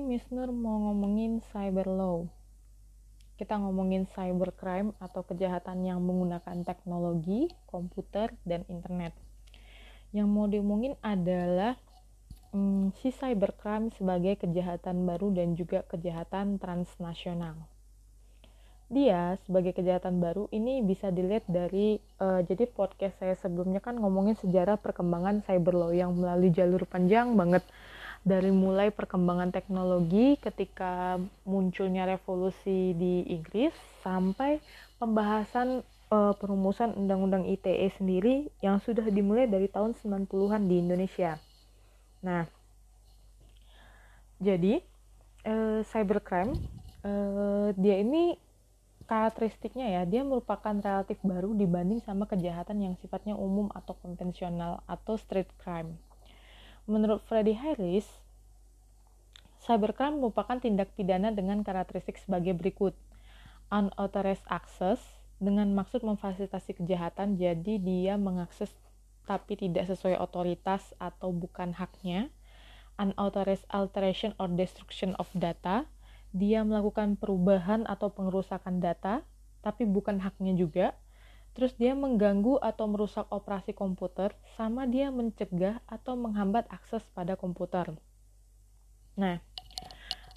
Miss Nur mau ngomongin cyber law. Kita ngomongin cybercrime atau kejahatan yang menggunakan teknologi, komputer, dan internet. Yang mau diomongin adalah hmm, si cybercrime sebagai kejahatan baru dan juga kejahatan transnasional. Dia sebagai kejahatan baru ini bisa dilihat dari uh, jadi podcast saya sebelumnya kan ngomongin sejarah perkembangan cyber law yang melalui jalur panjang banget dari mulai perkembangan teknologi ketika munculnya revolusi di Inggris sampai pembahasan uh, perumusan undang-undang ITE sendiri yang sudah dimulai dari tahun 90-an di Indonesia. Nah, jadi uh, cybercrime uh, dia ini karakteristiknya ya, dia merupakan relatif baru dibanding sama kejahatan yang sifatnya umum atau konvensional atau street crime. Menurut Freddy Harris, cybercrime merupakan tindak pidana dengan karakteristik sebagai berikut. Unauthorized access dengan maksud memfasilitasi kejahatan, jadi dia mengakses tapi tidak sesuai otoritas atau bukan haknya. Unauthorized alteration or destruction of data, dia melakukan perubahan atau pengerusakan data, tapi bukan haknya juga terus dia mengganggu atau merusak operasi komputer, sama dia mencegah atau menghambat akses pada komputer. Nah,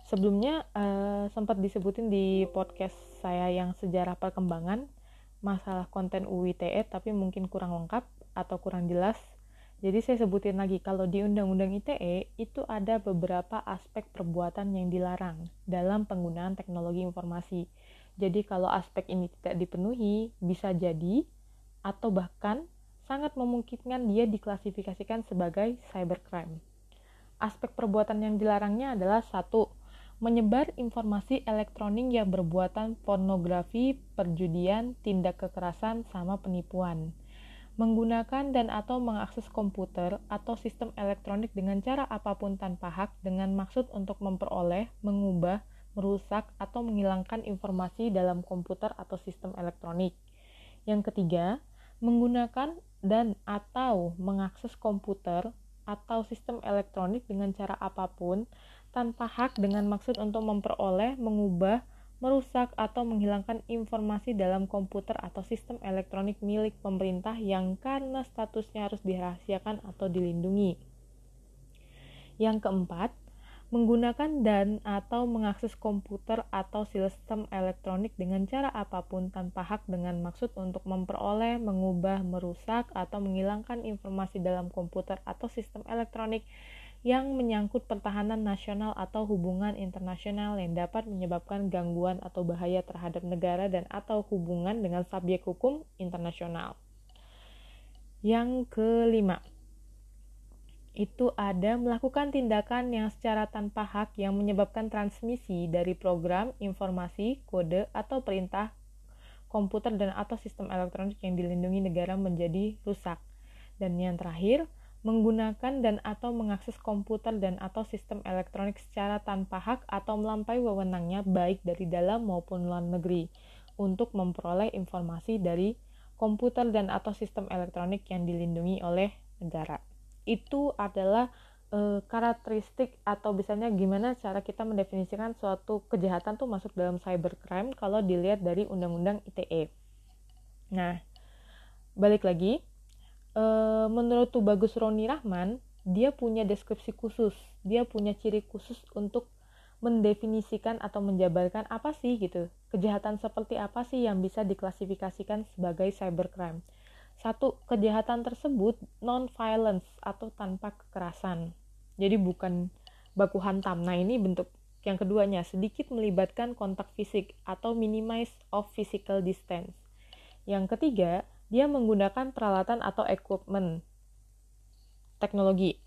sebelumnya uh, sempat disebutin di podcast saya yang sejarah perkembangan masalah konten UITE, tapi mungkin kurang lengkap atau kurang jelas. Jadi saya sebutin lagi, kalau di Undang-Undang ITE itu ada beberapa aspek perbuatan yang dilarang dalam penggunaan teknologi informasi jadi kalau aspek ini tidak dipenuhi, bisa jadi atau bahkan sangat memungkinkan dia diklasifikasikan sebagai cybercrime. Aspek perbuatan yang dilarangnya adalah satu, menyebar informasi elektronik yang berbuatan pornografi, perjudian, tindak kekerasan, sama penipuan. Menggunakan dan atau mengakses komputer atau sistem elektronik dengan cara apa pun tanpa hak dengan maksud untuk memperoleh, mengubah, merusak, atau menghilangkan informasi dalam komputer atau sistem elektronik. Yang ketiga, menggunakan dan atau mengakses komputer atau sistem elektronik dengan cara apa pun tanpa hak dengan maksud untuk memperoleh, mengubah, merusak atau menghilangkan informasi dalam komputer atau sistem elektronik milik pemerintah yang karena statusnya harus dirahasiakan atau dilindungi. Yang keempat, menggunakan dan atau mengakses komputer atau sistem elektronik dengan cara apa pun tanpa hak dengan maksud untuk memperoleh, mengubah, merusak, atau menghilangkan informasi dalam komputer atau sistem elektronik yang menyangkut pertahanan nasional atau hubungan internasional yang dapat menyebabkan gangguan atau bahaya terhadap negara dan atau hubungan dengan subjek hukum internasional. Yang kelima, itu ada melakukan tindakan yang secara tanpa hak yang menyebabkan transmisi dari program, informasi, kode, atau perintah komputer dan atau sistem elektronik yang dilindungi negara menjadi rusak. Dan yang terakhir, menggunakan dan atau mengakses komputer dan atau sistem elektronik secara tanpa hak atau melampaui wewenangnya baik dari dalam maupun luar negeri untuk memperoleh informasi dari komputer dan atau sistem elektronik yang dilindungi oleh negara itu adalah e, karakteristik atau misalnya gimana cara kita mendefinisikan suatu kejahatan tuh masuk dalam cybercrime kalau dilihat dari undang-undang ITE. Nah, balik lagi, e, menurut tuh Bagus Roni Rahman, dia punya deskripsi khusus, dia punya ciri khusus untuk mendefinisikan atau menjabarkan apa sih gitu kejahatan seperti apa sih yang bisa diklasifikasikan sebagai cybercrime satu, kejahatan tersebut non-violence atau tanpa kekerasan. Jadi bukan baku hantam. Nah ini bentuk yang keduanya, sedikit melibatkan kontak fisik atau minimize of physical distance. Yang ketiga, dia menggunakan peralatan atau equipment teknologi.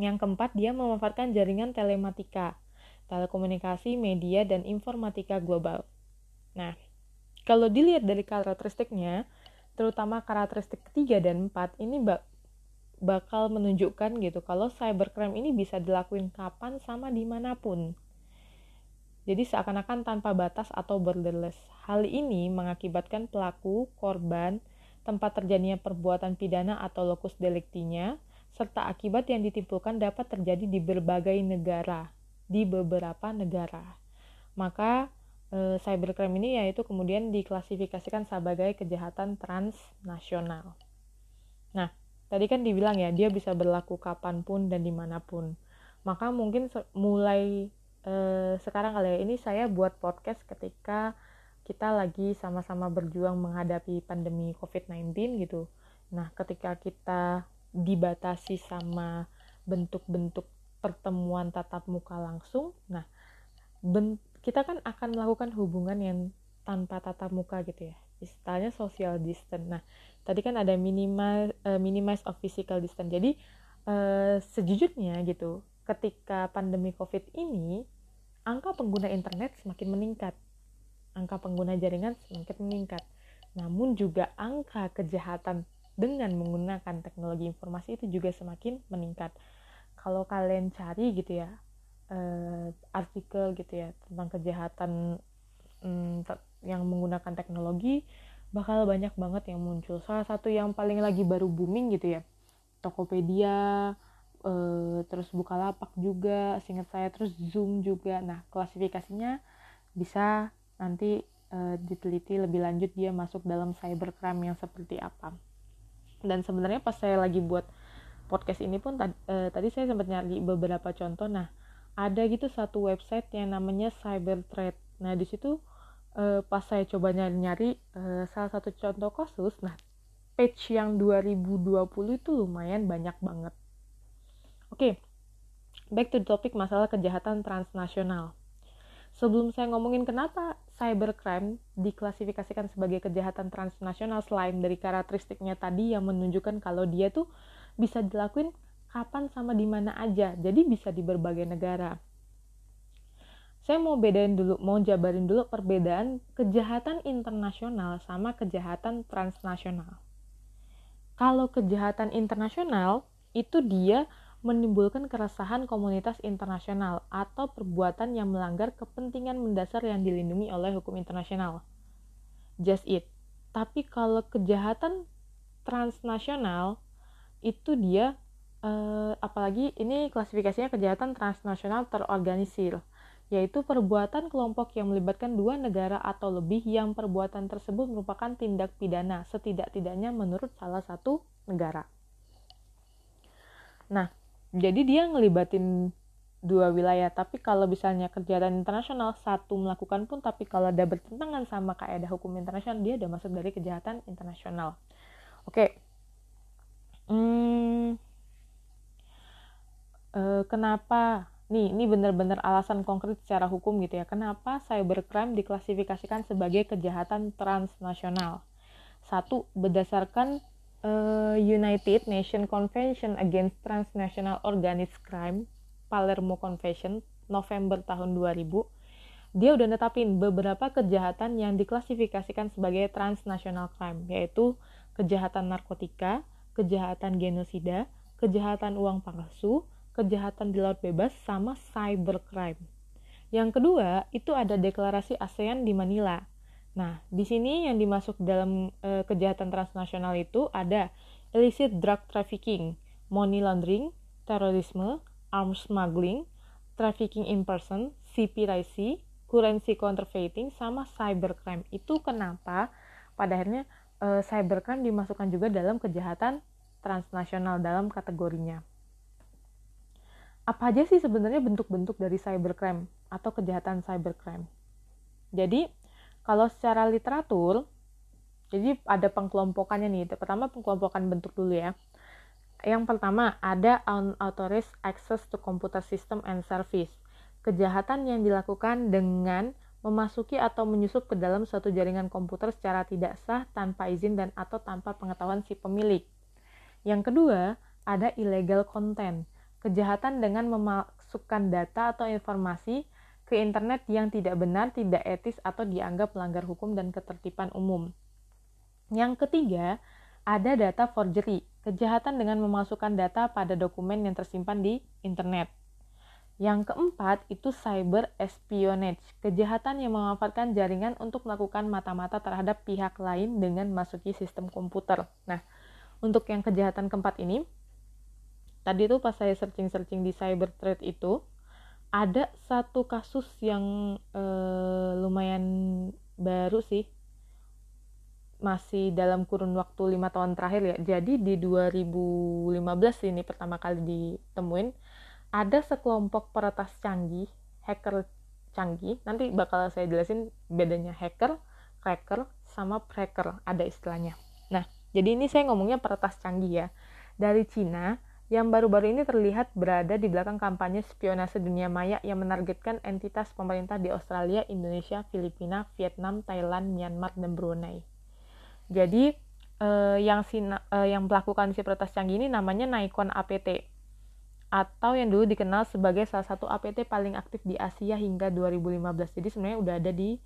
Yang keempat, dia memanfaatkan jaringan telematika, telekomunikasi, media, dan informatika global. Nah, kalau dilihat dari karakteristiknya, terutama karakteristik ketiga dan empat ini bak bakal menunjukkan gitu kalau cybercrime ini bisa dilakuin kapan sama di mana pun. Jadi seakan-akan tanpa batas atau borderless. Hal ini mengakibatkan pelaku, korban, tempat terjadinya perbuatan pidana atau lokus deliktinya, serta akibat yang ditimbulkan dapat terjadi di berbagai negara. di beberapa negara. Maka e, cybercrime ini yaitu kemudian diklasifikasikan sebagai kejahatan transnasional. Nah, tadi kan dibilang ya dia bisa berlaku kapan pun dan di mana pun. Maka mungkin mulai e, sekarang kali ya ini saya buat podcast ketika kita lagi sama-sama berjuang menghadapi pandemi COVID-19 gitu. Nah, ketika kita dibatasi sama bentuk-bentuk pertemuan tatap muka langsung, nah kita kan akan melakukan hubungan yang tanpa tatap muka gitu ya, istilahnya social distance. Nah, tadi kan ada minimal uh, minimize of physical distance. Jadi uh, sejujurnya gitu, ketika pandemi COVID ini, angka pengguna internet semakin meningkat angka pengguna jaringan semakin meningkat. Namun juga angka kejahatan dengan menggunakan teknologi informasi itu juga semakin meningkat. Kalau kalian cari gitu ya eh, artikel gitu ya tentang kejahatan mm, yang menggunakan teknologi bakal banyak banget yang muncul. Salah satu yang paling lagi baru booming gitu ya Tokopedia, eh, terus Bukalapak juga, singkat saya terus Zoom juga. Nah klasifikasinya bisa nanti uh, diteliti lebih lanjut dia masuk dalam cybercrime yang seperti apa dan sebenarnya pas saya lagi buat podcast ini pun uh, tadi saya sempat nyari beberapa contoh nah ada gitu satu website yang namanya Cyberthreat nah di situ uh, pas saya coba nyari-nyari uh, salah satu contoh kasus nah page yang 2020 itu lumayan banyak banget oke okay. back to the topic masalah kejahatan transnasional Sebelum saya ngomongin kenapa cybercrime diklasifikasikan sebagai kejahatan transnasional selain dari karakteristiknya tadi yang menunjukkan kalau dia tuh bisa dilakuin kapan sama di mana aja. Jadi bisa di berbagai negara. Saya mau bedain dulu, mau jabarin dulu perbedaan kejahatan internasional sama kejahatan transnasional. Kalau kejahatan internasional itu dia menimbulkan keresahan komunitas internasional atau perbuatan yang melanggar kepentingan mendasar yang dilindungi oleh hukum internasional. Just it. Tapi kalau kejahatan transnasional itu dia eh, apalagi ini klasifikasinya kejahatan transnasional terorganisir yaitu perbuatan kelompok yang melibatkan dua negara atau lebih yang perbuatan tersebut merupakan tindak pidana setidak-tidaknya menurut salah satu negara. Nah, jadi dia ngelibatin dua wilayah tapi kalau misalnya kegiatan internasional satu melakukan pun tapi kalau ada bertentangan sama kaedah hukum internasional dia udah masuk dari kejahatan internasional oke okay. hmm, uh, kenapa? Nih ini benar-benar alasan konkret secara hukum gitu ya. Kenapa cybercrime diklasifikasikan sebagai kejahatan transnasional? Satu berdasarkan uh, United Nations Convention Against Transnational Organized Crime Palermo Convention November tahun 2000 dia udah netapin beberapa kejahatan yang diklasifikasikan sebagai transnational crime yaitu kejahatan narkotika, kejahatan genosida, kejahatan uang palsu, kejahatan di laut bebas sama cybercrime. Yang kedua, itu ada deklarasi ASEAN di Manila Nah, di sini yang dimasuk dalam e, kejahatan transnasional itu ada illicit drug trafficking, money laundering, terorisme, arms smuggling, trafficking in person, CPRIC, currency counterfeiting, sama cybercrime. Itu kenapa pada akhirnya e, cybercrime dimasukkan juga dalam kejahatan transnasional dalam kategorinya. Apa aja sih sebenarnya bentuk-bentuk dari cybercrime atau kejahatan cybercrime? Jadi, kalau secara literatur, jadi ada pengkelompokannya nih. Pertama pengkelompokan bentuk dulu ya. Yang pertama ada unauthorized access to computer system and service. Kejahatan yang dilakukan dengan memasuki atau menyusup ke dalam suatu jaringan komputer secara tidak sah, tanpa izin dan atau tanpa pengetahuan si pemilik. Yang kedua, ada illegal content. Kejahatan dengan memasukkan data atau informasi ke internet yang tidak benar, tidak etis, atau dianggap melanggar hukum dan ketertiban umum. Yang ketiga, ada data forgery, kejahatan dengan memasukkan data pada dokumen yang tersimpan di internet. Yang keempat itu cyber espionage, kejahatan yang memanfaatkan jaringan untuk melakukan mata-mata terhadap pihak lain dengan masuki sistem komputer. Nah, untuk yang kejahatan keempat ini, tadi tuh pas saya searching-searching di cyber threat itu, ada satu kasus yang uh, lumayan baru sih. Masih dalam kurun waktu lima tahun terakhir ya. Jadi di 2015 ini pertama kali ditemuin ada sekelompok peretas canggih hacker canggih. Nanti bakal saya jelasin bedanya hacker cracker sama pracker ada istilahnya. Nah jadi ini saya ngomongnya peretas canggih ya. Dari Cina yang baru-baru ini terlihat berada di belakang kampanye spionase dunia maya yang menargetkan entitas pemerintah di Australia, Indonesia, Filipina, Vietnam, Thailand, Myanmar, dan Brunei. Jadi eh, yang si eh, yang melakukan si peretas canggih ini namanya Nikon APT atau yang dulu dikenal sebagai salah satu APT paling aktif di Asia hingga 2015. Jadi sebenarnya udah ada di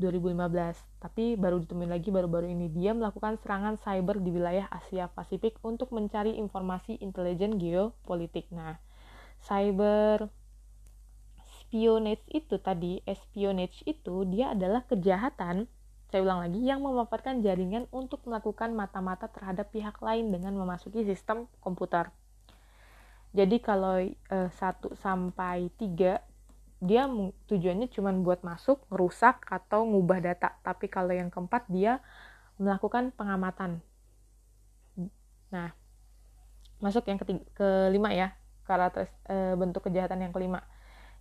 2015, tapi baru ditemuin lagi baru-baru ini. Dia melakukan serangan cyber di wilayah Asia Pasifik untuk mencari informasi intelijen geopolitik. Nah, cyber espionage itu tadi, espionage itu dia adalah kejahatan, saya ulang lagi, yang memanfaatkan jaringan untuk melakukan mata-mata terhadap pihak lain dengan memasuki sistem komputer. Jadi kalau eh, 1 sampai 3 dia tujuannya cuma buat masuk, merusak atau ngubah data. Tapi kalau yang keempat dia melakukan pengamatan. Nah, masuk yang ketiga, kelima ya, karakter e, bentuk kejahatan yang kelima.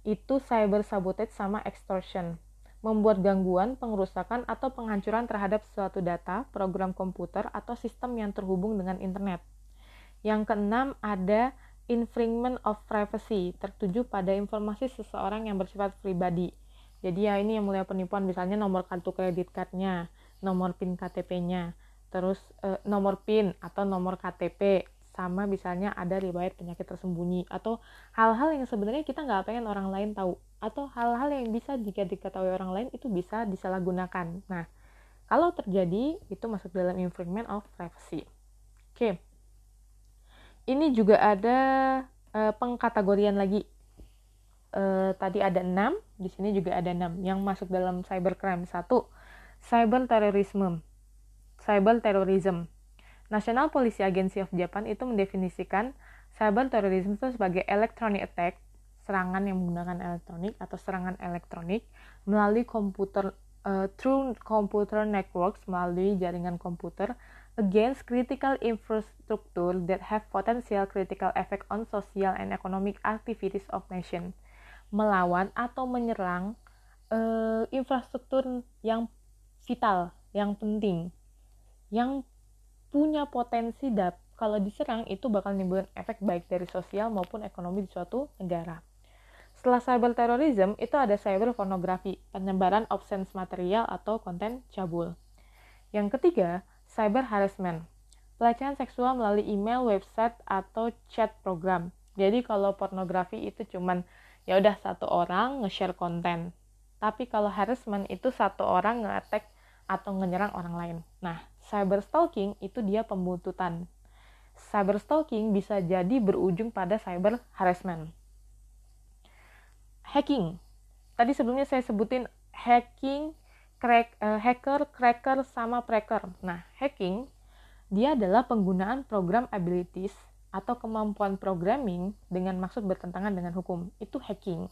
Itu cyber sabotage sama extortion. Membuat gangguan, pengerusakan, atau penghancuran terhadap suatu data, program komputer, atau sistem yang terhubung dengan internet. Yang keenam ada infringement of privacy tertuju pada informasi seseorang yang bersifat pribadi. Jadi ya ini yang mulai penipuan misalnya nomor kartu kredit cardnya, nomor PIN KTP-nya, terus eh, nomor PIN atau nomor KTP, sama misalnya ada riwayat penyakit tersembunyi atau hal-hal yang sebenarnya kita nggak pengen orang lain tahu atau hal-hal yang bisa jika diketahui orang lain itu bisa disalahgunakan. Nah, kalau terjadi itu masuk dalam infringement of privacy. Oke. Okay ini juga ada uh, pengkategorian lagi. Uh, tadi ada 6, di sini juga ada 6 yang masuk dalam cybercrime. Satu, cyber terrorism. Cyber terrorism. National Policy Agency of Japan itu mendefinisikan cyber terrorism itu sebagai electronic attack, serangan yang menggunakan elektronik atau serangan elektronik melalui komputer uh, through computer networks melalui jaringan komputer against critical infrastructure that have potential critical effect on social and economic activities of nation. Melawan atau menyerang uh, infrastruktur yang vital, yang penting, yang punya potensi dap kalau diserang itu bakal menimbulkan efek baik dari sosial maupun ekonomi di suatu negara. Setelah cyber terrorism, itu ada cyber pornografi, penyebaran obscene material atau konten cabul. Yang ketiga, cyber harassment, pelecehan seksual melalui email, website, atau chat program. Jadi kalau pornografi itu cuman ya udah satu orang nge-share konten. Tapi kalau harassment itu satu orang nge-attack atau menyerang orang lain. Nah, cyber stalking itu dia pembuntutan. Cyber stalking bisa jadi berujung pada cyber harassment. Hacking. Tadi sebelumnya saya sebutin hacking crack, uh, hacker, cracker, sama pracker. Nah, hacking dia adalah penggunaan program abilities atau kemampuan programming dengan maksud bertentangan dengan hukum. Itu hacking.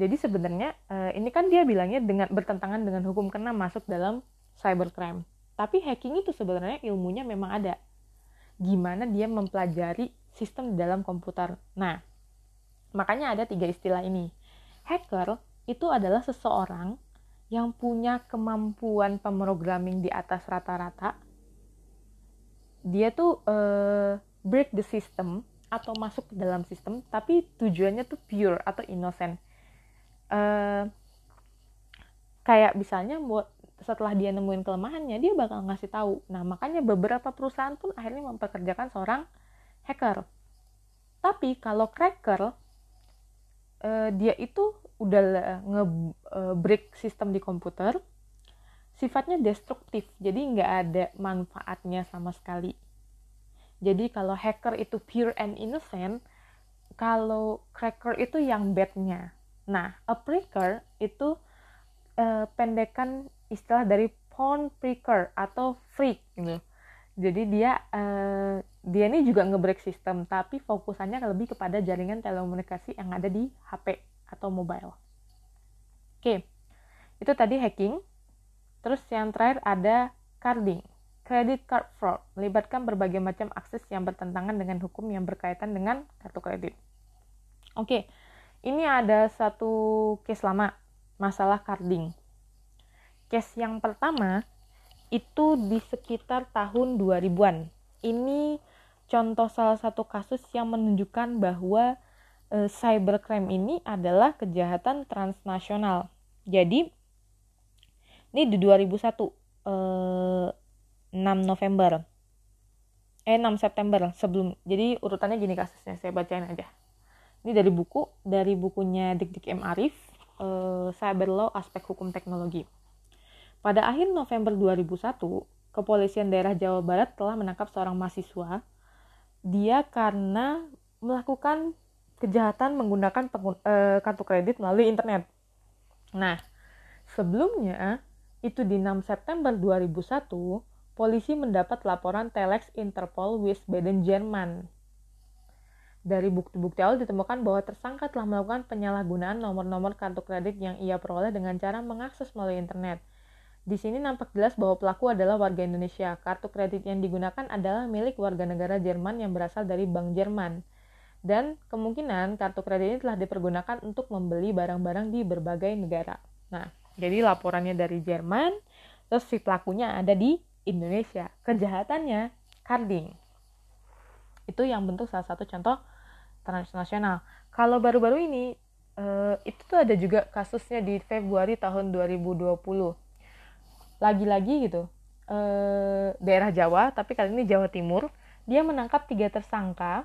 Jadi sebenarnya uh, ini kan dia bilangnya dengan bertentangan dengan hukum karena masuk dalam cybercrime. Tapi hacking itu sebenarnya ilmunya memang ada. Gimana dia mempelajari sistem dalam komputer. Nah, makanya ada tiga istilah ini. Hacker itu adalah seseorang yang punya kemampuan pemrogramming di atas rata-rata, dia tuh uh, break the system atau masuk ke dalam sistem, tapi tujuannya tuh pure atau innocent. Uh, kayak misalnya buat setelah dia nemuin kelemahannya, dia bakal ngasih tahu. Nah, makanya beberapa perusahaan pun akhirnya mempekerjakan seorang hacker. Tapi kalau cracker, uh, dia itu udah nge-break uh, sistem di komputer, sifatnya destruktif, jadi nggak ada manfaatnya sama sekali. Jadi kalau hacker itu pure and innocent, kalau cracker itu yang badnya. Nah, a breaker itu uh, pendekan istilah dari pawn breaker atau freak gitu. Jadi dia uh, dia ini juga ngebreak sistem, tapi fokusannya lebih kepada jaringan telekomunikasi yang ada di HP atau mobile. Oke, itu tadi hacking. Terus yang terakhir ada carding. Credit card fraud melibatkan berbagai macam akses yang bertentangan dengan hukum yang berkaitan dengan kartu kredit. Oke, ini ada satu case lama masalah carding. Case yang pertama itu di sekitar tahun 2000-an. Ini contoh salah satu kasus yang menunjukkan bahwa e, cybercrime ini adalah kejahatan transnasional. Jadi ini di 2001 e, 6 November. Eh 6 September sebelum jadi urutannya gini kasusnya saya bacain aja. Ini dari buku dari bukunya Dik Dik M. Arif eh, Cyber Law Aspek Hukum Teknologi. Pada akhir November 2001 kepolisian daerah Jawa Barat telah menangkap seorang mahasiswa. Dia karena melakukan kejahatan menggunakan pengun, eh, kartu kredit melalui internet nah sebelumnya itu di 6 September 2001 polisi mendapat laporan Telex Interpol Wiesbaden, Jerman. Dari bukti-bukti awal ditemukan bahwa tersangka telah melakukan penyalahgunaan nomor-nomor kartu kredit yang ia peroleh dengan cara mengakses melalui internet. Di sini nampak jelas bahwa pelaku adalah warga Indonesia. Kartu kredit yang digunakan adalah milik warga negara Jerman yang berasal dari Bank Jerman. Dan kemungkinan kartu kredit ini telah dipergunakan untuk membeli barang-barang di berbagai negara. Nah, jadi laporannya dari Jerman, terus si pelakunya ada di Indonesia. Kejahatannya carding. Itu yang bentuk salah satu contoh transnasional. Kalau baru-baru ini uh, itu tuh ada juga kasusnya di Februari tahun 2020. Lagi-lagi gitu. Uh, daerah Jawa, tapi kali ini Jawa Timur, dia menangkap tiga tersangka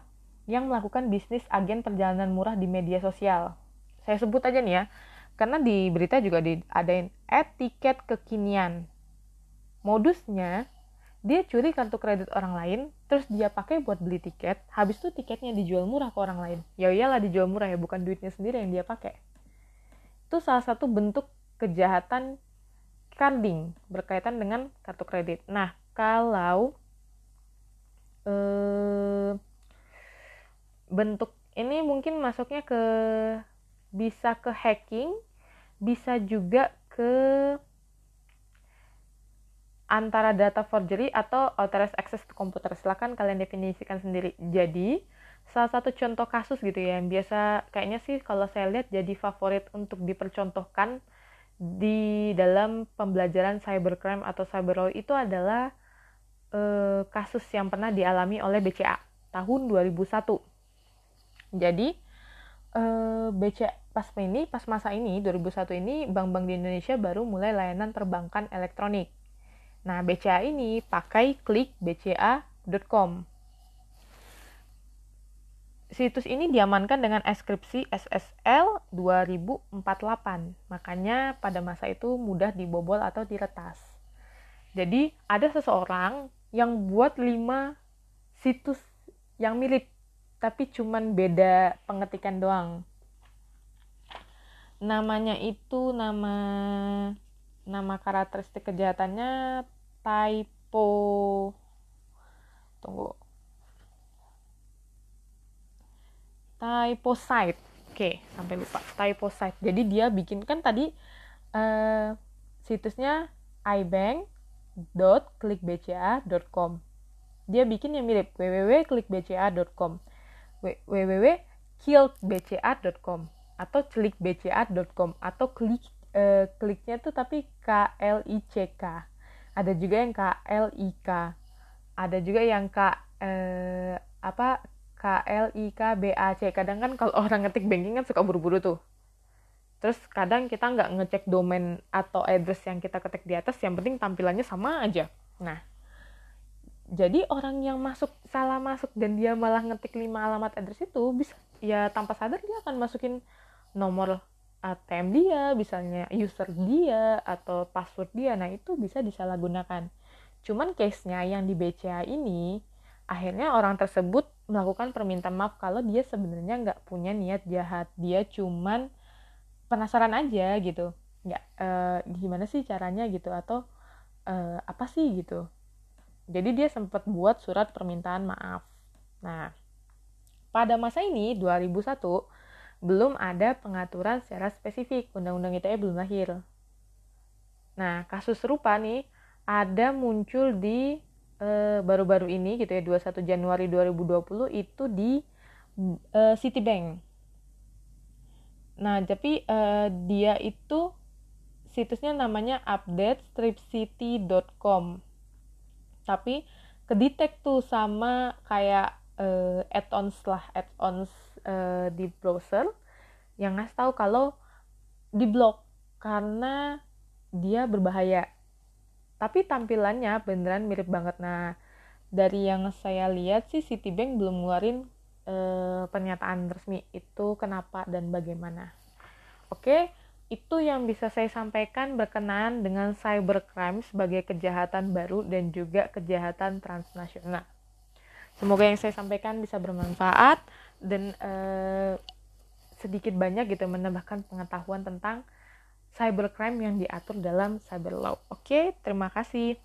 yang melakukan bisnis agen perjalanan murah di media sosial. Saya sebut aja nih ya, karena di berita juga diadain etiket kekinian. Modusnya dia curi kartu kredit orang lain terus dia pakai buat beli tiket habis itu tiketnya dijual murah ke orang lain. Ya iyalah dijual murah ya bukan duitnya sendiri yang dia pakai. Itu salah satu bentuk kejahatan carding berkaitan dengan kartu kredit. Nah kalau eh, bentuk ini mungkin masuknya ke bisa ke hacking bisa juga ke antara data forgery atau authorized access to computer. Silahkan kalian definisikan sendiri. Jadi, salah satu contoh kasus gitu ya, yang biasa kayaknya sih kalau saya lihat jadi favorit untuk dipercontohkan di dalam pembelajaran cybercrime atau cyber law itu adalah eh, kasus yang pernah dialami oleh BCA tahun 2001. Jadi, eh, BCA pas ini, pas masa ini 2001 ini bank-bank di Indonesia baru mulai layanan perbankan elektronik Nah, BCA ini pakai klik bca.com. Situs ini diamankan dengan inskripsi SSL 2048. Makanya pada masa itu mudah dibobol atau diretas. Jadi, ada seseorang yang buat 5 situs yang mirip, tapi cuman beda pengetikan doang. Namanya itu nama nama karakteristik kejahatannya typo tunggu. Typo site oke sampai lupa. Typo site jadi dia bikin kan tadi uh, situsnya ibank.clickbca.com dia bikin yang mirip www.clickbca.com www.kiltbca.com atau klikbca.com atau klik uh, kliknya tuh tapi k l i c k. Ada juga yang KLIK ada juga yang K eh, apa KLIKBAC kadang kan kalau orang ngetik banking kan suka buru-buru tuh. Terus kadang kita nggak ngecek domain atau address yang kita ketik di atas yang penting tampilannya sama aja. Nah jadi orang yang masuk salah masuk dan dia malah ngetik lima alamat address itu bisa ya tanpa sadar dia akan masukin nomor ATM dia, misalnya user dia atau password dia, nah itu bisa disalahgunakan. Cuman case-nya yang di BCA ini, akhirnya orang tersebut melakukan permintaan maaf kalau dia sebenarnya nggak punya niat jahat, dia cuman penasaran aja gitu, nggak e, gimana sih caranya gitu atau e, apa sih gitu. Jadi dia sempat buat surat permintaan maaf. Nah, pada masa ini 2001 belum ada pengaturan secara spesifik. Undang-undang ITE belum lahir. Nah, kasus serupa nih ada muncul di eh, baru-baru uh, ini gitu ya 21 Januari 2020 itu di uh, Citibank. Nah, tapi uh, dia itu situsnya namanya update-stripcity.com. Tapi kedetek tuh sama kayak uh, add-ons lah, add-ons uh, di browser yang ngasih tahu kalau diblok karena dia berbahaya. Tapi tampilannya beneran mirip banget. Nah, dari yang saya lihat sih Citibank belum ngeluarin uh, pernyataan resmi itu kenapa dan bagaimana. Oke, itu yang bisa saya sampaikan berkenaan dengan cybercrime sebagai kejahatan baru dan juga kejahatan transnasional. Semoga yang saya sampaikan bisa bermanfaat dan uh, sedikit banyak gitu menambahkan pengetahuan tentang cybercrime yang diatur dalam cyber law. Oke, terima kasih.